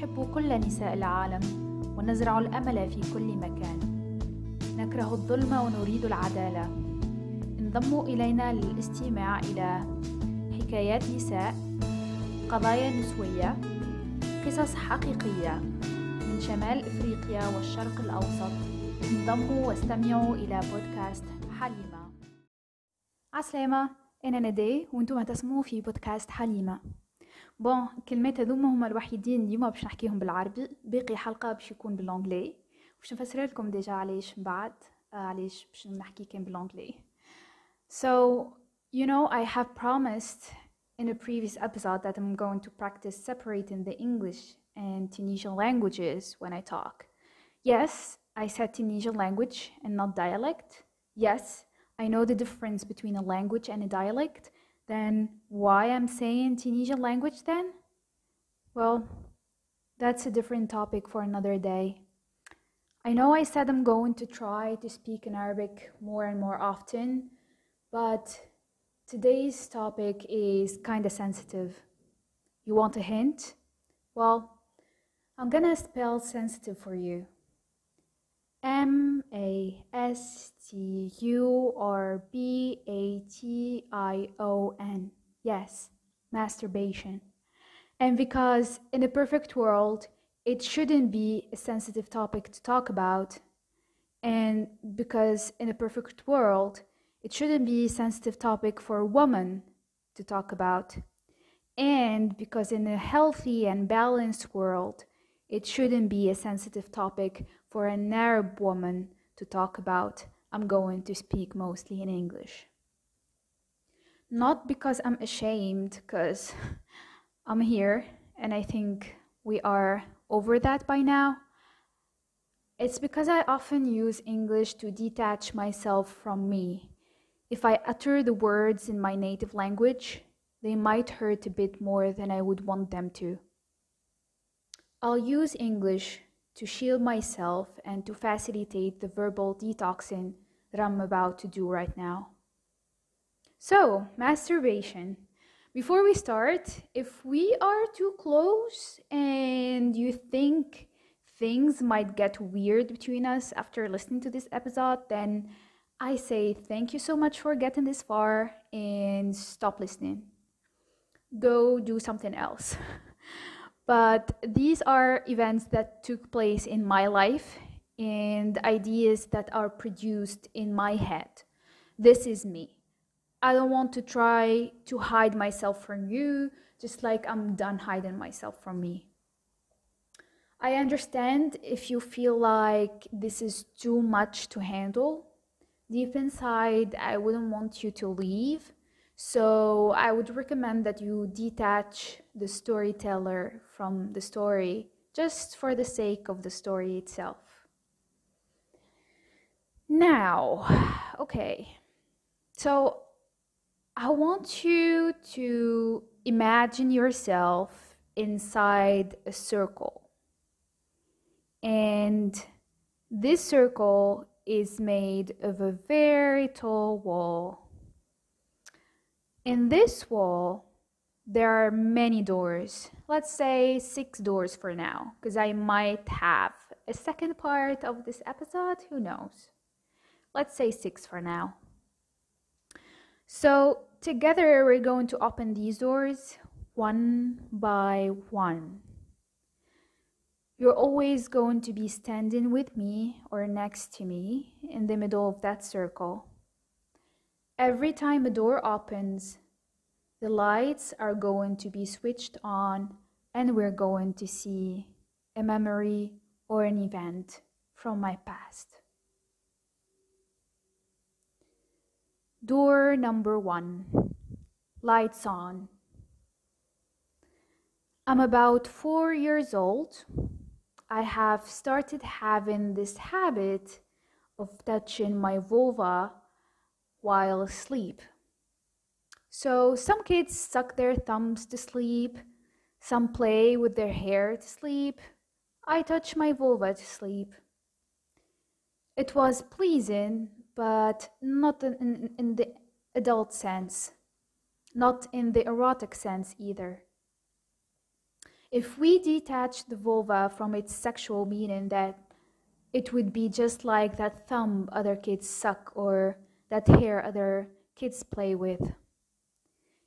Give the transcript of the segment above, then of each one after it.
نحب كل نساء العالم ونزرع الأمل في كل مكان. نكره الظلم ونريد العدالة. انضموا إلينا للاستماع إلى حكايات نساء قضايا نسوية قصص حقيقية من شمال إفريقيا والشرق الأوسط. انضموا واستمعوا إلى بودكاست حليمة. عسلامة أنا ندى وأنتم هتسمعوا في بودكاست حليمة. بون الكلمات هذوما هما الوحيدين اليوم باش نحكيهم بالعربي باقي حلقة باش يكون بالانجلي باش نفسر لكم ديجا علاش من بعد آه، علاش باش نحكي كان بالانجلي So, you know, I have promised in a previous episode that I'm going to practice separating the English and Tunisian languages when I talk. Yes, I said Tunisian language and not dialect. Yes, I know the difference between a language and a dialect. Then why I'm saying Tunisian language then? Well, that's a different topic for another day. I know I said I'm going to try to speak in Arabic more and more often, but today's topic is kind of sensitive. You want a hint? Well, I'm gonna spell sensitive for you. M A S T U R B A T I O N. Yes, masturbation. And because in a perfect world, it shouldn't be a sensitive topic to talk about. And because in a perfect world, it shouldn't be a sensitive topic for a woman to talk about. And because in a healthy and balanced world, it shouldn't be a sensitive topic for an Arab woman to talk about. I'm going to speak mostly in English. Not because I'm ashamed, because I'm here and I think we are over that by now. It's because I often use English to detach myself from me. If I utter the words in my native language, they might hurt a bit more than I would want them to. I'll use English to shield myself and to facilitate the verbal detoxing that I'm about to do right now. So, masturbation. Before we start, if we are too close and you think things might get weird between us after listening to this episode, then I say thank you so much for getting this far and stop listening. Go do something else. But these are events that took place in my life and ideas that are produced in my head. This is me. I don't want to try to hide myself from you, just like I'm done hiding myself from me. I understand if you feel like this is too much to handle. Deep inside, I wouldn't want you to leave. So I would recommend that you detach the storyteller from the story just for the sake of the story itself. Now, okay, so I want you to imagine yourself inside a circle. And this circle is made of a very tall wall. In this wall, there are many doors. Let's say six doors for now, because I might have a second part of this episode. Who knows? Let's say six for now. So, together we're going to open these doors one by one. You're always going to be standing with me or next to me in the middle of that circle. Every time a door opens, the lights are going to be switched on and we're going to see a memory or an event from my past. Door number one Lights on. I'm about four years old. I have started having this habit of touching my vulva while asleep. So, some kids suck their thumbs to sleep, some play with their hair to sleep. I touch my vulva to sleep. It was pleasing, but not in, in, the adult sense, not in the erotic sense either. If we detach the vulva from its sexual meaning, that it would be just like that thumb other kids suck or that hair other kids play with.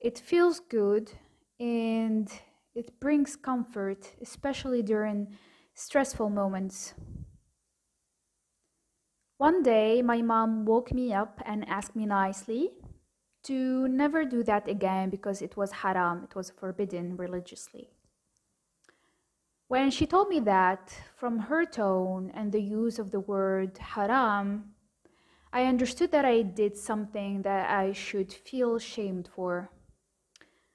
It feels good and it brings comfort, especially during stressful moments. One day, my mom woke me up and asked me nicely to never do that again because it was haram, it was forbidden religiously. When she told me that, from her tone and the use of the word haram, I understood that I did something that I should feel shamed for.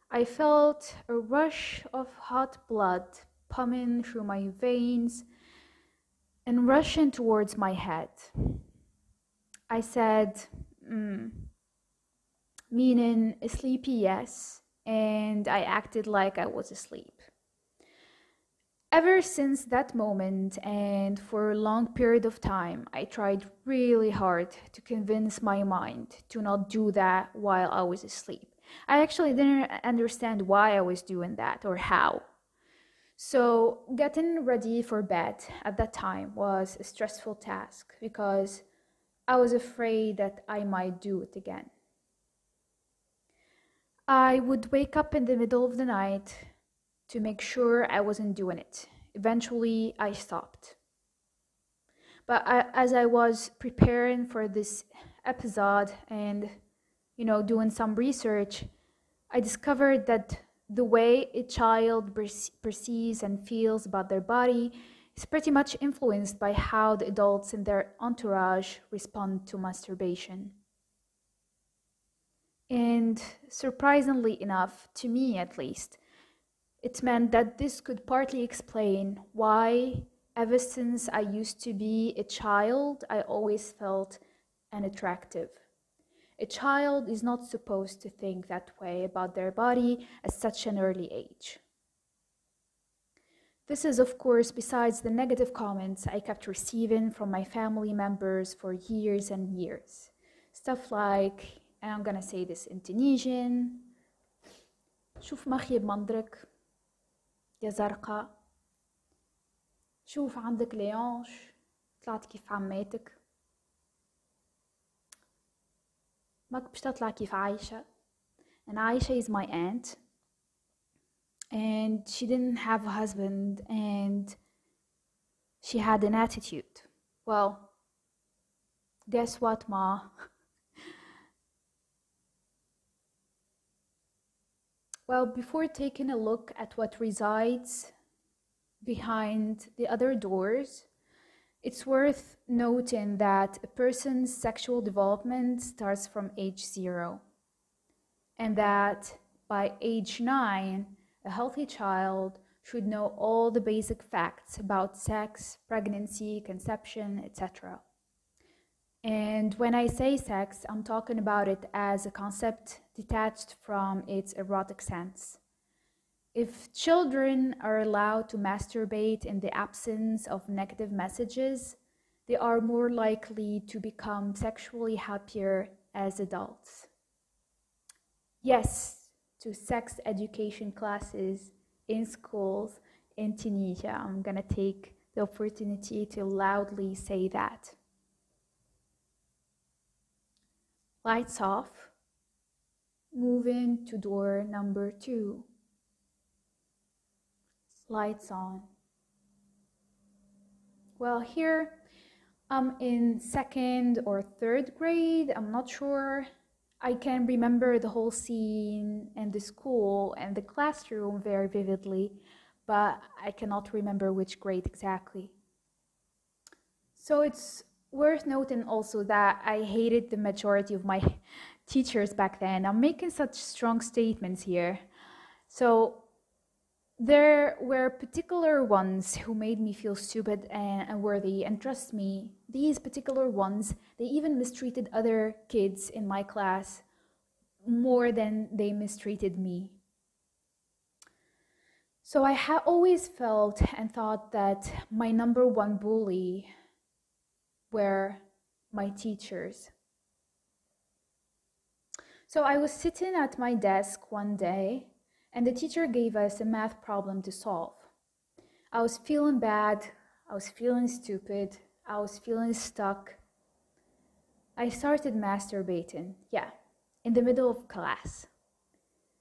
I felt a rush of hot blood pumping through my veins and rushing towards my head. I said, mm, meaning sleepy, yes, and I acted like I was asleep. Ever since that moment, and for a long period of time, I tried really hard to convince my mind to not do that while I was asleep. I actually didn't understand why I was doing that or how. So, getting ready for bed at that time was a stressful task because I was afraid that I might do it again. I would wake up in the middle of the night to make sure I wasn't doing it. Eventually, I stopped. But I, as I was preparing for this episode and, you know, doing some research, I discovered that the way a child perceives and feels about their body is pretty much influenced by how the adults in their entourage respond to masturbation. And surprisingly enough, to me at least, it meant that this could partly explain why, ever since I used to be a child, I always felt unattractive. A child is not supposed to think that way about their body at such an early age. This is, of course, besides the negative comments I kept receiving from my family members for years and years. Stuff like, and I'm gonna say this in Tunisian, شوف مخي بمنظرك يا زرقاء شوف عندك ليونش طلعت كيف عماتك ماك باش تطلع كيف عايشة and Aisha is my aunt and she didn't have a husband and she had an attitude well guess what ma well before taking a look at what resides behind the other doors it's worth noting that a person's sexual development starts from age zero, and that by age nine, a healthy child should know all the basic facts about sex, pregnancy, conception, etc. And when I say sex, I'm talking about it as a concept detached from its erotic sense. If children are allowed to masturbate in the absence of negative messages, they are more likely to become sexually happier as adults. Yes, to sex education classes in schools in Tunisia. I'm going to take the opportunity to loudly say that. Lights off. Moving to door number two lights on. Well, here I'm in second or third grade, I'm not sure. I can remember the whole scene and the school and the classroom very vividly, but I cannot remember which grade exactly. So it's worth noting also that I hated the majority of my teachers back then. I'm making such strong statements here. So there were particular ones who made me feel stupid and unworthy, and trust me, these particular ones, they even mistreated other kids in my class more than they mistreated me. So I have always felt and thought that my number one bully were my teachers. So I was sitting at my desk one day and the teacher gave us a math problem to solve. I was feeling bad, I was feeling stupid, I was feeling stuck. I started masturbating, yeah, in the middle of class,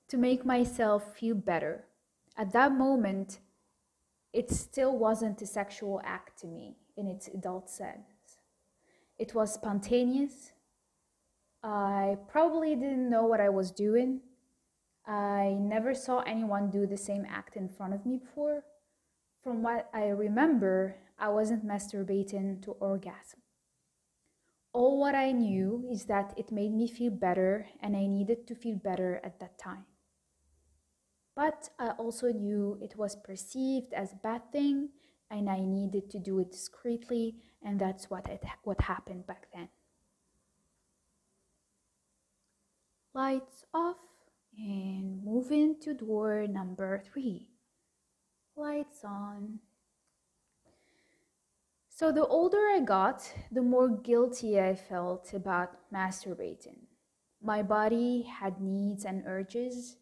to make myself feel better. At that moment, it still wasn't a sexual act to me in its adult sense. It was spontaneous. I probably didn't know what I was doing. I never saw anyone do the same act in front of me before. From what I remember, I wasn't masturbating to orgasm. All what I knew is that it made me feel better and I needed to feel better at that time. But I also knew it was perceived as a bad thing and I needed to do it discreetly, and that's what, it, what happened back then. Lights off and moving to door number three. Lights on. So, the older I got, the more guilty I felt about masturbating. My body had needs and urges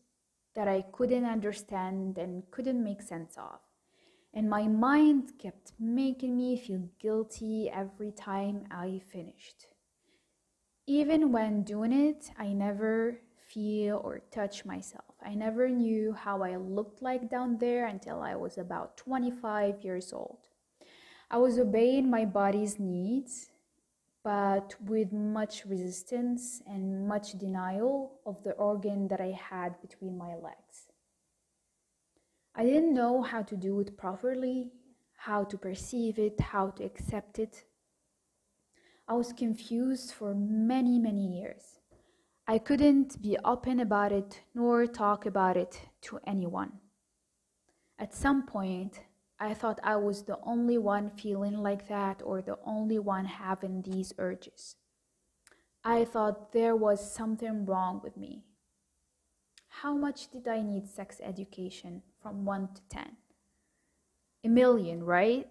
that I couldn't understand and couldn't make sense of. And my mind kept making me feel guilty every time I finished. Even when doing it, I never feel or touch myself. I never knew how I looked like down there until I was about 25 years old. I was obeying my body's needs, but with much resistance and much denial of the organ that I had between my legs. I didn't know how to do it properly, how to perceive it, how to accept it. I was confused for many, many years. I couldn't be open about it nor talk about it to anyone. At some point, I thought I was the only one feeling like that or the only one having these urges. I thought there was something wrong with me. How much did I need sex education from 1 to 10? A million, right?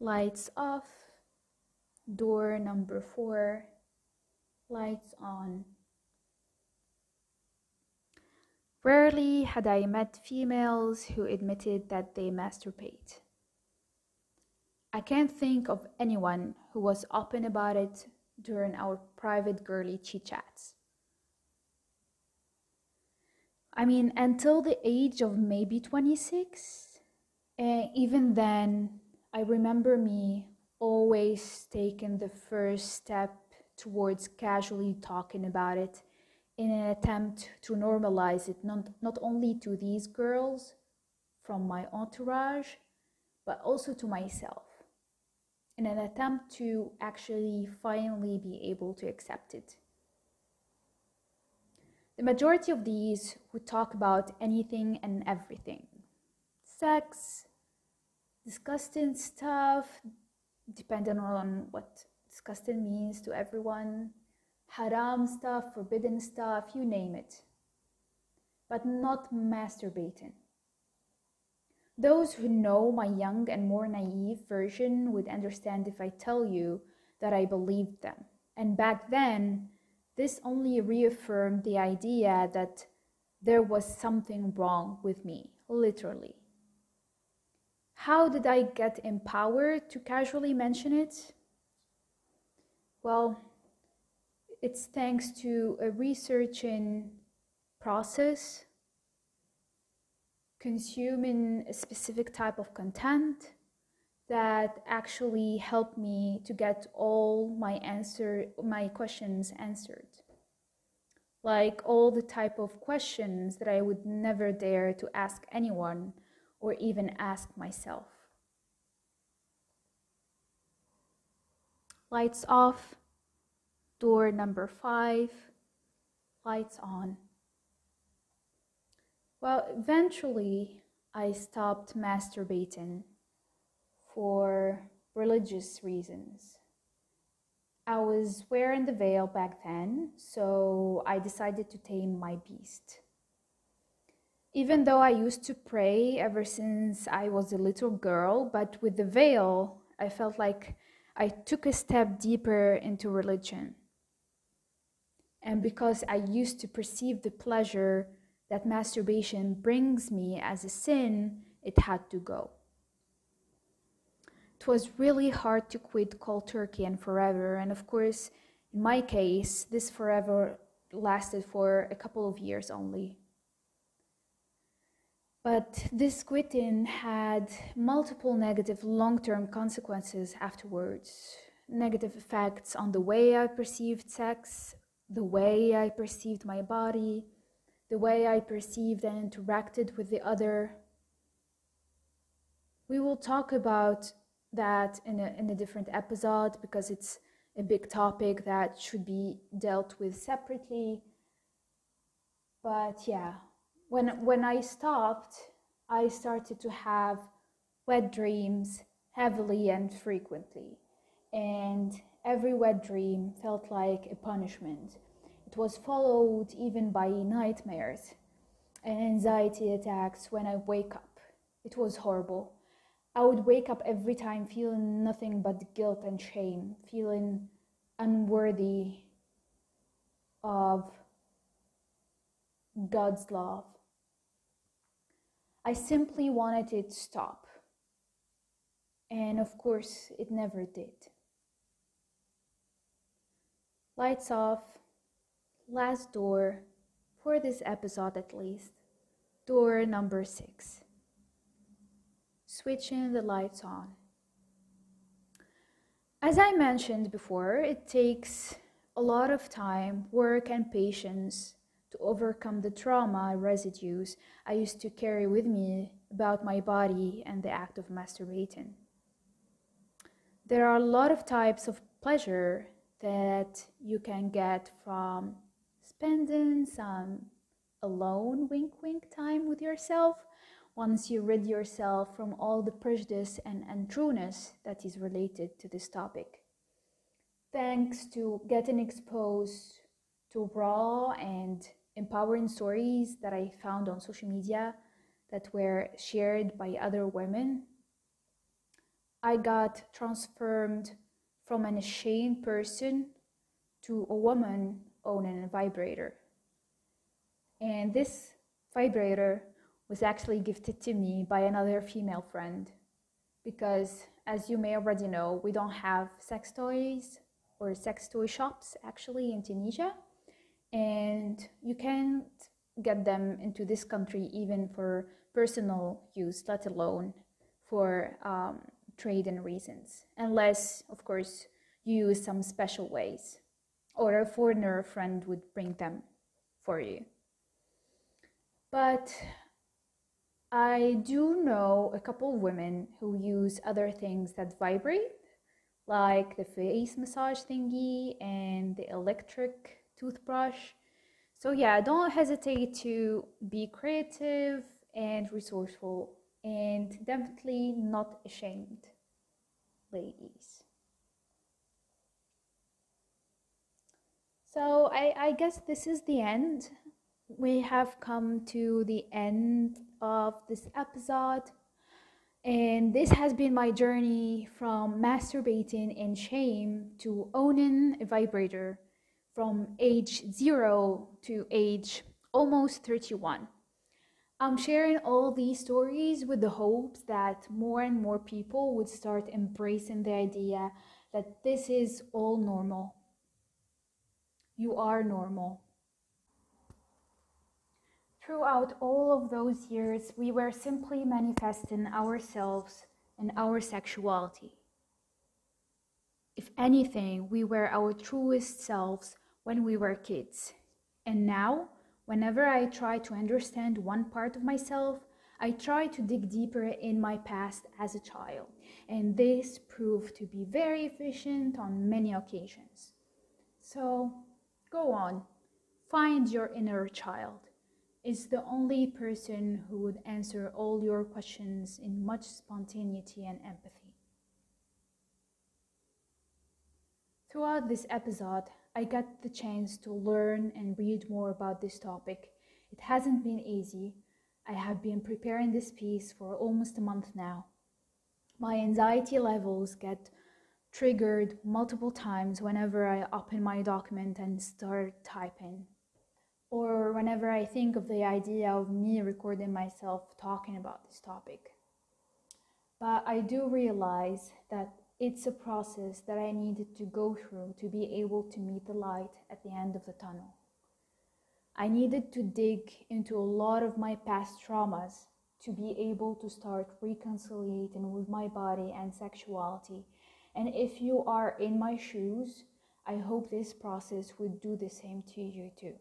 Lights off, door number 4, lights on. Rarely had I met females who admitted that they masturbate. I can't think of anyone who was open about it during our private girly chit chats. I mean, until the age of maybe 26, and even then, I remember me always taking the first step towards casually talking about it in an attempt to normalize it not, not only to these girls from my entourage, but also to myself in an attempt to actually finally be able to accept it. The majority of these would talk about anything and everything sex, disgusting stuff, depending on what disgusting means to everyone, haram stuff, forbidden stuff, you name it, but not masturbating. Those who know my young and more naive version would understand if I tell you that I believed them. And back then, this only reaffirmed the idea that there was something wrong with me, literally. How did I get empowered to casually mention it? Well, it's thanks to a researching process, consuming a specific type of content that actually helped me to get all my answer my questions answered. Like all the type of questions that i would never dare to ask anyone or even ask myself. Lights off Door number five, lights on. Well, eventually I stopped masturbating for religious reasons. I was wearing the veil back then, so I decided to tame my beast. Even though I used to pray ever since I was a little girl, but with the veil, I felt like I took a step deeper into religion. And because I used to perceive the pleasure that masturbation brings me as a sin, it had to go. It was really hard to quit cold turkey and forever. And of course, in my case, this forever lasted for a couple of years only. But this quitting had multiple negative long term consequences afterwards. Negative effects on the way I perceived sex, the way I perceived my body, the way I perceived and interacted with the other. We will talk about that in a, in a different episode because it's a big topic that should be dealt with separately. But yeah, when when I stopped, I started to have wet dreams heavily and frequently. And every wet dream felt like a punishment. It was followed even by nightmares and anxiety attacks when I wake up. It was horrible. I would wake up every time feeling nothing but guilt and shame, feeling unworthy of God's love. I simply wanted it to stop. And of course, it never did. Lights off, last door, for this episode at least. Door number six. Switching the lights on. As I mentioned before, it takes a lot of time, work, and patience to overcome the trauma residues I used to carry with me about my body and the act of masturbating. There are a lot of types of pleasure that you can get from spending some alone wink wink time with yourself once you rid yourself from all the prejudice and untrueness that is related to this topic. Thanks to getting exposed to raw and empowering stories that I found on social media that were shared by other women. I got transformed from an ashamed person to a woman owning a vibrator. And this vibrator was actually gifted to me by another female friend because, as you may already know, we don't have sex toys or sex toy shops actually in Tunisia and you can't get them into this country even for personal use, let alone for um, trade and reasons, unless, of course, you use some special ways, or a foreigner friend would bring them for you. But I do know a couple of women who use other things that vibrate, like the face massage thingy and the electric toothbrush. So, yeah, don't hesitate to be creative and resourceful and definitely not ashamed, ladies. So, I, I guess this is the end. We have come to the end of this episode. And this has been my journey from masturbating in shame to owning a vibrator from age zero to age almost 31. I'm sharing all these stories with the hopes that more and more people would start embracing the idea that this is all normal. You are normal. Throughout all of those years, we were simply manifesting ourselves and our sexuality. If anything, we were our truest selves when we were kids. And now, whenever I try to understand one part of myself, I try to dig deeper in my past as a child, and this proved to be very efficient on many occasions. So, go on, find your inner child. Is the only person who would answer all your questions in much spontaneity and empathy. Throughout this episode, I got the chance to learn and read more about this topic. It hasn't been easy. I have been preparing this piece for almost a month now. My anxiety levels get triggered multiple times whenever I open my document and start typing, or whenever I think of the idea of me recording myself talking about this topic. But I do realize that it's a process that I needed to go through to be able to meet the light at the end of the tunnel. I needed to dig into a lot of my past traumas to be able to start reconciliating with my body and sexuality. And if you are in my shoes, I hope this process would do the same to you too.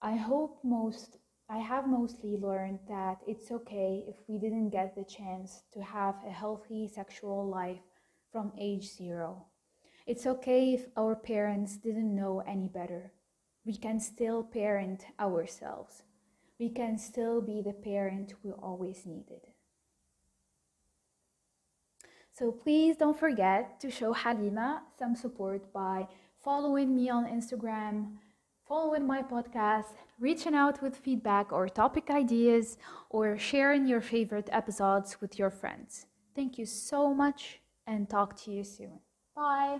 I hope most I have mostly learned that it's okay if we didn't get the chance to have a healthy sexual life from age zero. It's okay if our parents didn't know any better. We can still parent ourselves. We can still be the parent we always needed. So please don't forget to show Halima some support by following me on Instagram, following my podcast, reaching out with feedback or topic ideas, or sharing your favorite episodes with your friends. Thank you so much and talk to you soon. Bye.